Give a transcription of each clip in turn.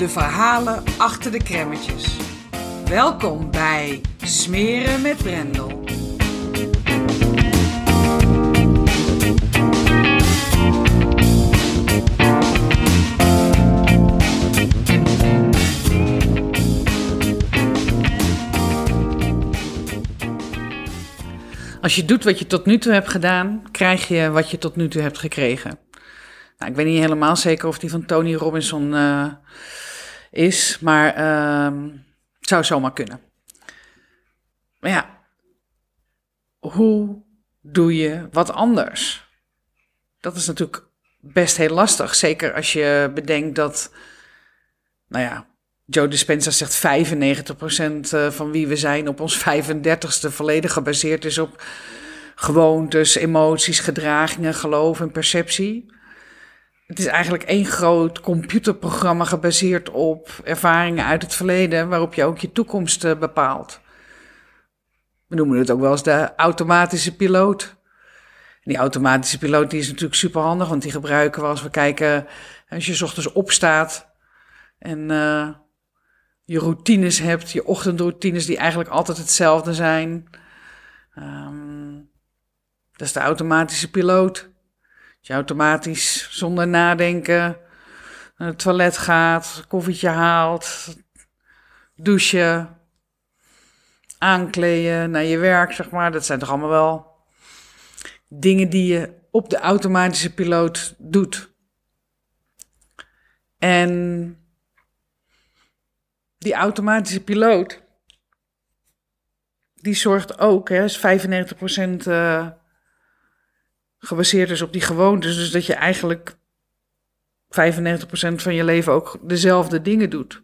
de verhalen achter de kremmetjes. Welkom bij Smeren met Brendel. Als je doet wat je tot nu toe hebt gedaan, krijg je wat je tot nu toe hebt gekregen. Nou, ik weet niet helemaal zeker of die van Tony Robinson uh, is, maar het zou zomaar kunnen. Maar ja, hoe doe je wat anders? Dat is natuurlijk best heel lastig. Zeker als je bedenkt dat, nou ja, Joe Dispenza zegt 95% eh, van wie we zijn op ons 35ste volledig gebaseerd is op gewoontes, emoties, gedragingen, geloof en perceptie. Het is eigenlijk één groot computerprogramma gebaseerd op ervaringen uit het verleden, waarop je ook je toekomst eh, bepaalt. We noemen het ook wel eens de automatische piloot. die automatische piloot die is natuurlijk super handig, want die gebruiken we als we kijken, als je ochtends opstaat en uh, je routines hebt, je ochtendroutines die eigenlijk altijd hetzelfde zijn. Um, dat is de automatische piloot. Dat je automatisch zonder nadenken naar het toilet gaat, koffietje haalt, douchen, aankleden, naar je werk, zeg maar. Dat zijn toch allemaal wel dingen die je op de automatische piloot doet. En die automatische piloot, die zorgt ook, hè, is 95% uh, gebaseerd is op die gewoontes. Dus dat je eigenlijk 95% van je leven ook dezelfde dingen doet.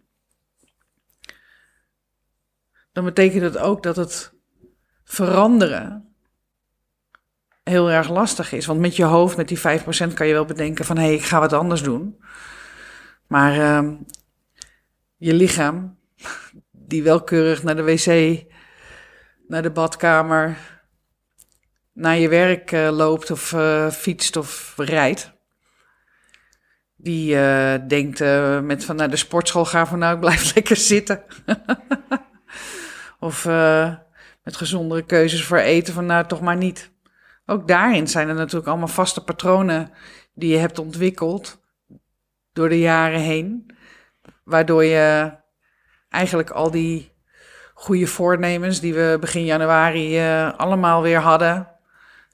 Dan betekent het ook dat het veranderen heel erg lastig is. Want met je hoofd, met die 5%, kan je wel bedenken van... hé, hey, ik ga wat anders doen. Maar uh, je lichaam, die welkeurig naar de wc, naar de badkamer, naar je werk uh, loopt of uh, fietst of rijdt. Die uh, denkt met van naar de sportschool gaan van nou ik blijf lekker zitten. of met gezondere keuzes voor eten van nou toch maar niet. Ook daarin zijn er natuurlijk allemaal vaste patronen die je hebt ontwikkeld door de jaren heen. Waardoor je eigenlijk al die goede voornemens die we begin januari allemaal weer hadden,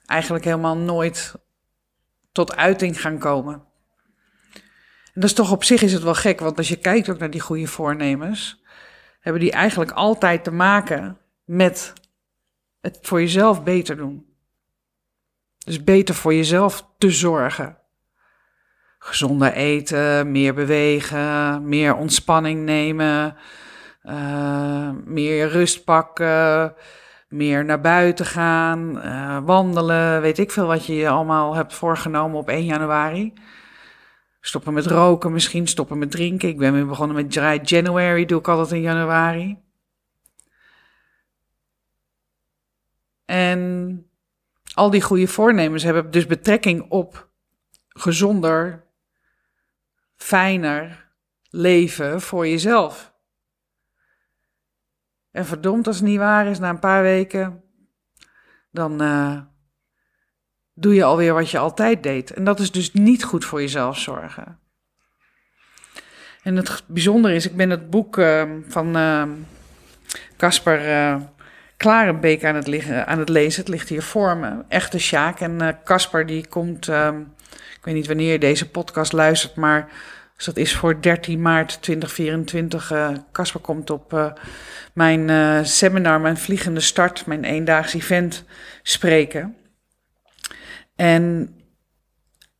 eigenlijk helemaal nooit tot uiting gaan komen. En dat is toch op zich is het wel gek, want als je kijkt ook naar die goede voornemens, hebben die eigenlijk altijd te maken met het voor jezelf beter doen. Dus beter voor jezelf te zorgen gezonder eten, meer bewegen, meer ontspanning nemen, uh, meer rust pakken, meer naar buiten gaan, uh, wandelen, weet ik veel wat je je allemaal hebt voorgenomen op 1 januari. Stoppen met roken misschien, stoppen met drinken. Ik ben weer begonnen met Dry January, doe ik altijd in januari. En al die goede voornemens hebben dus betrekking op gezonder fijner leven voor jezelf. En verdomd als het niet waar is, na een paar weken, dan uh, doe je alweer wat je altijd deed. En dat is dus niet goed voor jezelf zorgen. En het bijzondere is, ik ben het boek uh, van Casper uh, Klarenbeek aan het, liggen, aan het lezen. Het ligt hier voor me. Echte Sjaak. En Casper die komt, ik weet niet wanneer je deze podcast luistert, maar dus dat is voor 13 maart 2024. Casper komt op mijn seminar, mijn vliegende start, mijn eendaags event spreken. En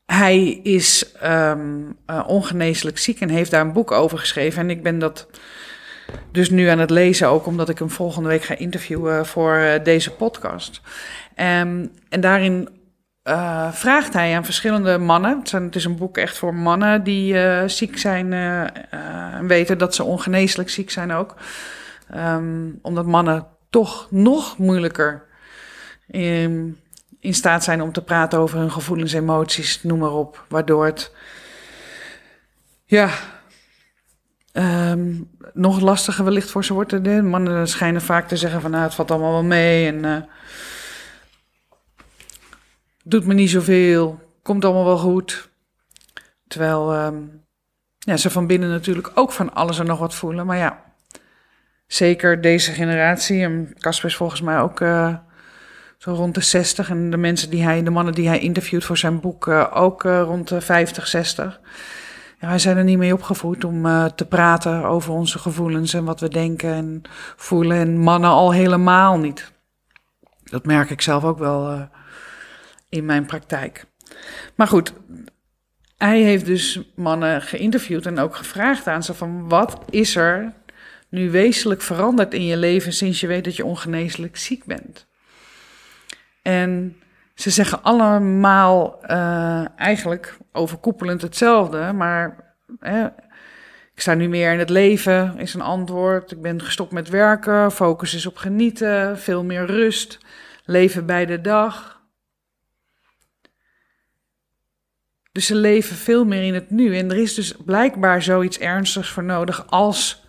hij is um, ongeneeslijk ziek en heeft daar een boek over geschreven. En ik ben dat dus nu aan het lezen, ook omdat ik hem volgende week ga interviewen voor deze podcast. Um, en daarin uh, vraagt hij aan verschillende mannen. Het, het, is een boek echt voor mannen die ziek zijn en weten dat ze ongeneeslijk ziek zijn ook. Um, omdat mannen toch nog moeilijker in staat zijn om te praten over hun gevoelens, emoties, noem maar op. Waardoor het, ja, um, nog lastiger wellicht voor ze wordt. De mannen schijnen vaak te zeggen van, nou, het valt allemaal wel mee en doet me niet zoveel, komt allemaal wel goed. Terwijl um, ja, ze van binnen natuurlijk ook van alles en nog wat voelen. Maar ja, zeker deze generatie, en Casper is volgens mij ook... Uh, zo rond de 60. En de mensen die hij, de mannen die hij interviewt voor zijn boek, uh, ook uh, rond de 50, 60. Ja, wij zijn er niet mee opgevoed om te praten over onze gevoelens en wat we denken en voelen. En mannen al helemaal niet. Dat merk ik zelf ook wel in mijn praktijk. Maar goed, hij heeft dus mannen geïnterviewd en ook gevraagd aan ze van wat is er nu wezenlijk veranderd in je leven sinds je weet dat je ongeneeslijk ziek bent? En ze zeggen allemaal uh, eigenlijk overkoepelend hetzelfde, maar hè, ik sta nu meer in het leven, is een antwoord. Ik ben gestopt met werken, focus is op genieten, veel meer rust, leven bij de dag. Dus ze leven veel meer in het nu. En er is dus blijkbaar zoiets ernstigs voor nodig als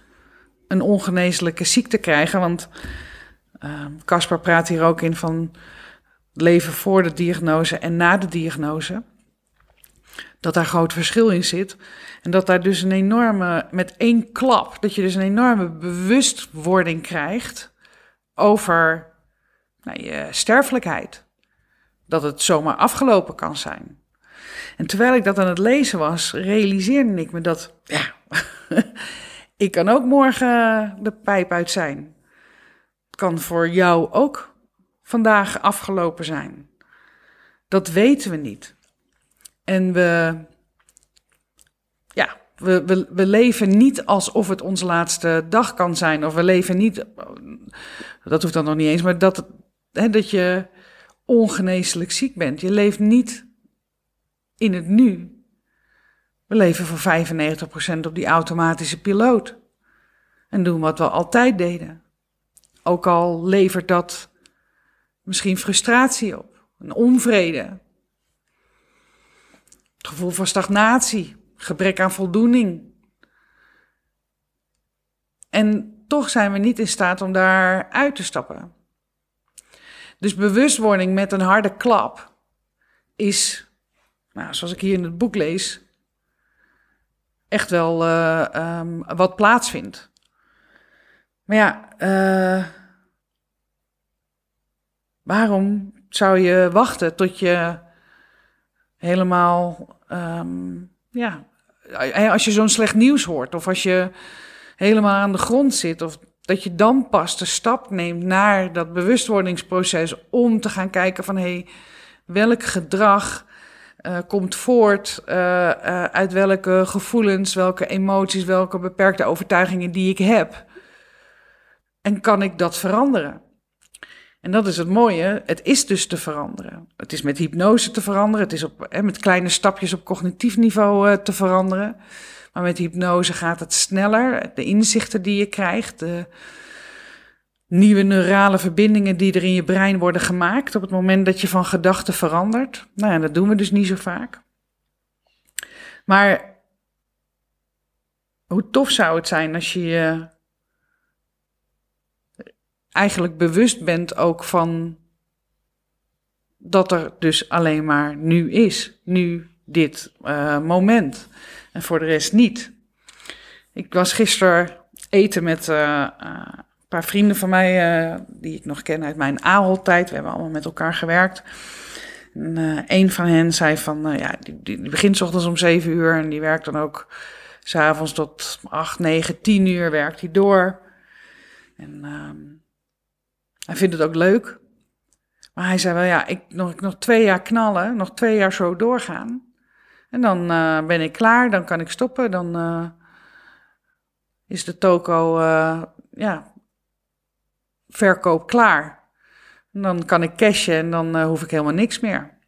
een ongeneeslijke ziekte krijgen. Want uh, Caspar praat hier ook in van leven voor de diagnose en na de diagnose. Dat daar groot verschil in zit. En dat daar dus een enorme, met één klap, dat je dus een enorme bewustwording krijgt over nou, je sterfelijkheid. Dat het zomaar afgelopen kan zijn. En terwijl ik dat aan het lezen was, realiseerde ik me dat, ja, ik kan ook morgen de pijp uit zijn. Het kan voor jou ook vandaag afgelopen zijn. Dat weten we niet. En we, ja, we, we, we leven niet alsof het onze laatste dag kan zijn. Of we leven niet, dat hoeft dan nog niet eens, maar dat, hè, dat je ongeneeslijk ziek bent. Je leeft niet in het nu. We leven voor 95% op die automatische piloot. En doen wat we altijd deden. Ook al levert dat Misschien frustratie op, een onvrede. Het gevoel van stagnatie, gebrek aan voldoening. En toch zijn we niet in staat om daar uit te stappen. Dus bewustwording met een harde klap is, nou, zoals ik hier in het boek lees, echt wel uh, um, wat plaatsvindt. Maar ja, uh, Waarom zou je wachten tot je helemaal, um, ja, als je zo'n slecht nieuws hoort of als je helemaal aan de grond zit of dat je dan pas de stap neemt naar dat bewustwordingsproces om te gaan kijken van hé, hey, welk gedrag uh, komt voort uh, uh, uit welke gevoelens, welke emoties, welke beperkte overtuigingen die ik heb. En kan ik dat veranderen? En dat is het mooie, het is dus te veranderen. Het is met hypnose te veranderen, het is op, hè, met kleine stapjes op cognitief niveau te veranderen. Maar met hypnose gaat het sneller. De inzichten die je krijgt, nieuwe neurale verbindingen die er in je brein worden gemaakt op het moment dat je van gedachten verandert. Nou ja, dat doen we dus niet zo vaak. Maar hoe tof zou het zijn als je je eigenlijk bewust bent ook van dat er dus alleen maar nu is. Nu dit uh, moment. En voor de rest niet. Ik was gisteren eten met uh, een paar vrienden van mij, uh, die ik nog ken uit mijn AHOL-tijd. We hebben allemaal met elkaar gewerkt. En, uh, een van hen zei van, ja, die, die, begint ochtends om zeven uur en die werkt dan ook s'avonds tot acht, negen, tien uur werkt hij door. En um, hij vindt het ook leuk. Maar hij zei wel, ja, ik nog, ik nog twee jaar knallen, nog twee jaar zo doorgaan. En dan ben ik klaar, dan kan ik stoppen, dan is de toko, ja, verkoop klaar. En dan kan ik cashen en dan hoef ik helemaal niks meer.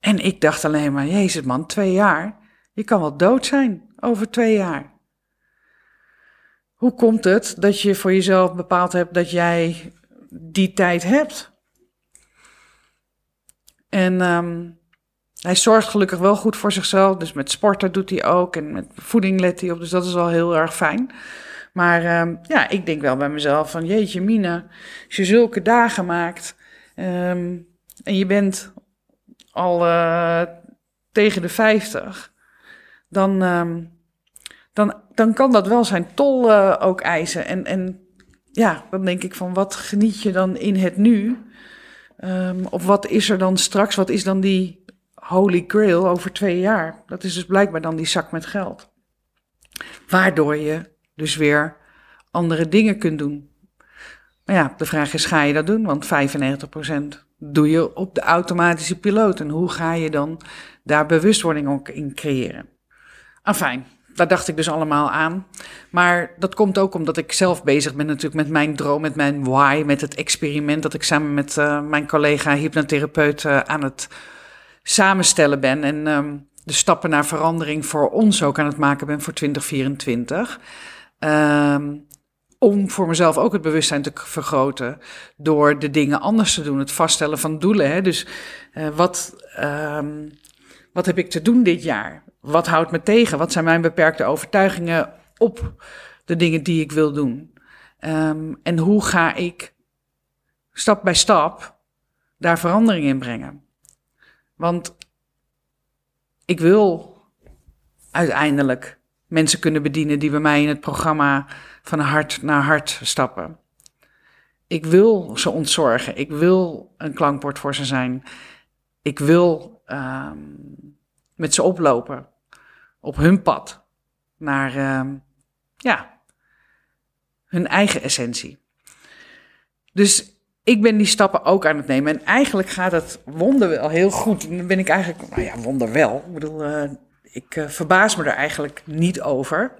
En ik dacht alleen maar, jezus man, twee jaar, je kan wel dood zijn over twee jaar. Hoe komt het dat je voor jezelf bepaald hebt dat jij die tijd hebt? En um, hij zorgt gelukkig wel goed voor zichzelf. Dus met sporten doet hij ook. En met voeding let hij op. Dus dat is al heel erg fijn. Maar um, ja, ik denk wel bij mezelf van... Jeetje Mina, als je zulke dagen maakt... Um, en je bent al uh, tegen de 50... Dan, um, dan, dan kan dat wel zijn tol uh, ook eisen. En, en ja, dan denk ik van wat geniet je dan in het nu... Um, of wat is er dan straks? Wat is dan die holy grail over twee jaar? Dat is dus blijkbaar dan die zak met geld. Waardoor je dus weer andere dingen kunt doen. Maar ja, de vraag is, ga je dat doen? Want 95% doe je op de automatische piloot. En hoe ga je dan daar bewustwording ook in creëren? Enfin, daar dacht ik dus allemaal aan. Maar dat komt ook omdat ik zelf bezig ben natuurlijk met mijn droom, met mijn why, met het experiment dat ik samen met uh, mijn collega hypnotherapeut uh, aan het samenstellen ben. En um, de stappen naar verandering voor ons ook aan het maken ben voor 2024. Um, om voor mezelf ook het bewustzijn te vergroten door de dingen anders te doen. Het vaststellen van doelen. Hè? Dus uh, wat, um, wat heb ik te doen dit jaar? Wat houdt me tegen? Wat zijn mijn beperkte overtuigingen op de dingen die ik wil doen? Um, en hoe ga ik stap bij stap daar verandering in brengen? Want ik wil uiteindelijk mensen kunnen bedienen die bij mij in het programma van hart naar hart stappen. Ik wil ze ontzorgen. Ik wil een klankbord voor ze zijn. Ik wil um, met ze oplopen op hun pad naar uh, ja, hun eigen essentie. Dus ik ben die stappen ook aan het nemen. En eigenlijk gaat het wonder wel heel goed. En dan ben ik eigenlijk, nou ja, wonder wel. Ik bedoel, uh, ik uh, verbaas me er eigenlijk niet over.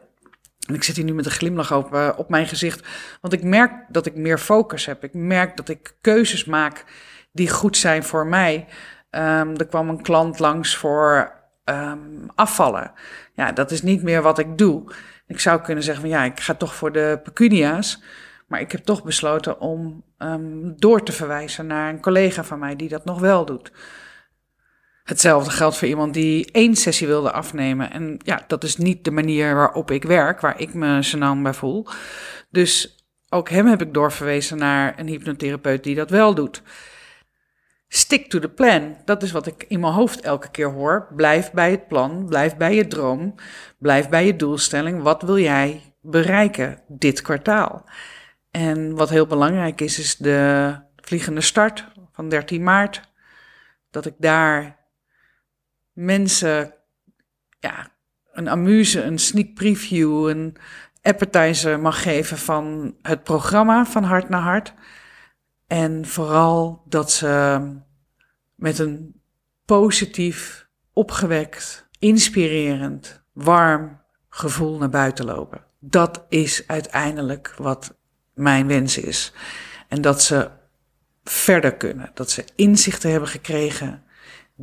En ik zit hier nu met een glimlach op, uh, op mijn gezicht. Want ik merk dat ik meer focus heb. Ik merk dat ik keuzes maak die goed zijn voor mij. Um, er kwam een klant langs voor um, afvallen. Ja, dat is niet meer wat ik doe. Ik zou kunnen zeggen van ja, ik ga toch voor de pecunia's. Maar ik heb toch besloten om um, door te verwijzen naar een collega van mij die dat nog wel doet. Hetzelfde geldt voor iemand die één sessie wilde afnemen. En ja, dat is niet de manier waarop ik werk, waar ik me senang bij voel. Dus ook hem heb ik doorverwezen naar een hypnotherapeut die dat wel doet. Stick to the plan. Dat is wat ik in mijn hoofd elke keer hoor. Blijf bij het plan, blijf bij je droom, blijf bij je doelstelling. Wat wil jij bereiken dit kwartaal? En wat heel belangrijk is, is de vliegende start van 13 maart. Dat ik daar mensen ja, een amuse, een sneak preview, een appetizer mag geven van het programma van hart naar hart. En vooral dat ze met een positief, opgewekt, inspirerend, warm gevoel naar buiten lopen. Dat is uiteindelijk wat mijn wens is. En dat ze verder kunnen. Dat ze inzichten hebben gekregen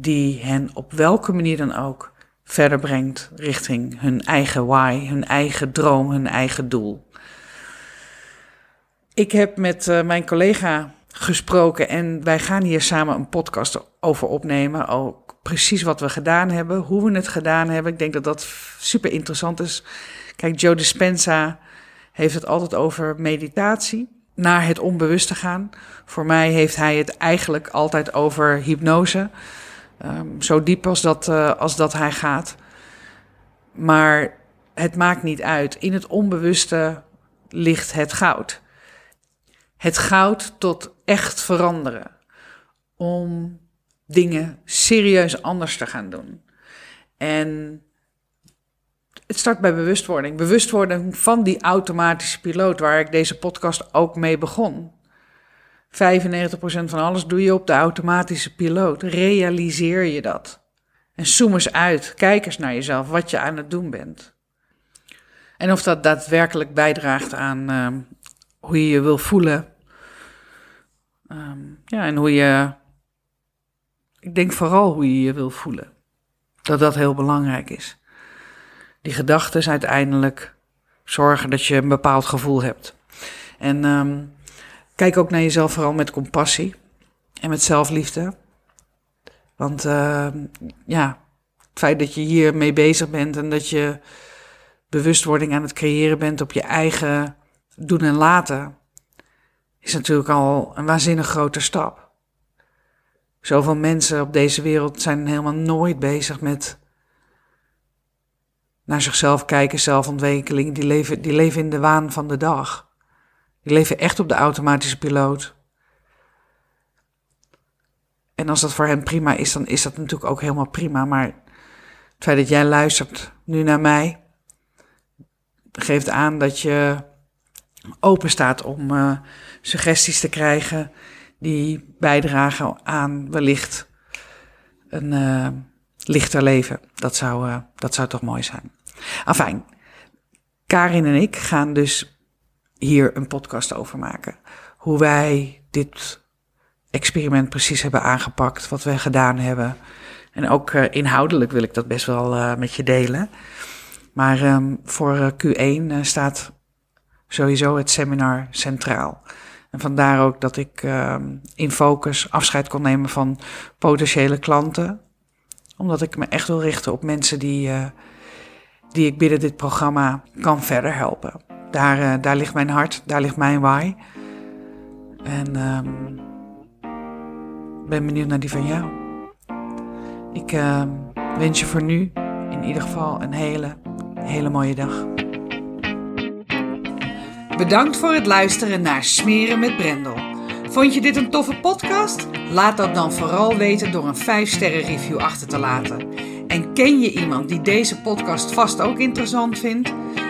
die hen op welke manier dan ook verder brengt richting hun eigen why, hun eigen droom, hun eigen doel. Ik heb met uh, mijn collega gesproken en wij gaan hier samen een podcast over opnemen. Ook precies wat we gedaan hebben, hoe we het gedaan hebben. Ik denk dat dat super interessant is. Kijk, Joe Dispenza heeft het altijd over meditatie, naar het onbewuste gaan. Voor mij heeft hij het eigenlijk altijd over hypnose. Um, zo diep als dat, uh, als dat hij gaat. Maar het maakt niet uit. In het onbewuste ligt het goud. Het goud tot echt veranderen. Om dingen serieus anders te gaan doen. En het start bij bewustwording. Bewustwording van die automatische piloot waar ik deze podcast ook mee begon. 95% van alles doe je op de automatische piloot. Realiseer je dat. En zoom eens uit. Kijk eens naar jezelf, wat je aan het doen bent. En of dat daadwerkelijk bijdraagt aan ehm, hoe je je wil voelen. Ehm, ja, en hoe je. Ik denk vooral hoe je je wil voelen. Dat dat heel belangrijk is. Die gedachten uiteindelijk zorgen dat je een bepaald gevoel hebt. En ehm, kijk ook naar jezelf vooral met compassie en met zelfliefde. Want ja, het feit dat je hiermee bezig bent en dat je bewustwording aan het creëren bent op je eigen doen en laten, is natuurlijk al een waanzinnig grote stap. Zoveel mensen op deze wereld zijn helemaal nooit bezig met naar zichzelf kijken, zelfontwikkeling. Die leven, die leven in de waan van de dag. Die leven echt op de automatische piloot. En als dat voor hen prima is, dan is dat natuurlijk ook helemaal prima. Maar het feit dat jij luistert nu naar mij, geeft aan dat je open staat om uh, suggesties te krijgen die bijdragen aan wellicht een uh, lichter leven. Dat zou, uh, dat zou toch mooi zijn. Afijn, Karin en ik gaan dus hier een podcast over maken. Hoe wij dit experiment precies hebben aangepakt, wat we gedaan hebben. En ook inhoudelijk wil ik dat best wel met je delen. Maar um, voor eh, Q1 uh, staat sowieso het seminar centraal. En vandaar ook dat ik um, in focus afscheid kon nemen van potentiële klanten. Omdat ik me echt wil richten op mensen die, die ik binnen dit programma kan verder helpen. Daar, uh, daar ligt mijn hart, daar ligt mijn why. En um, ben benieuwd naar die van jou. Ik wens je voor nu in ieder geval een hele hele mooie dag. Bedankt voor het luisteren naar Smeren met Brendel. Vond je dit een toffe podcast? Laat dat dan vooral weten door een 5-sterren review achter te laten. En ken je iemand die deze podcast vast ook interessant vindt?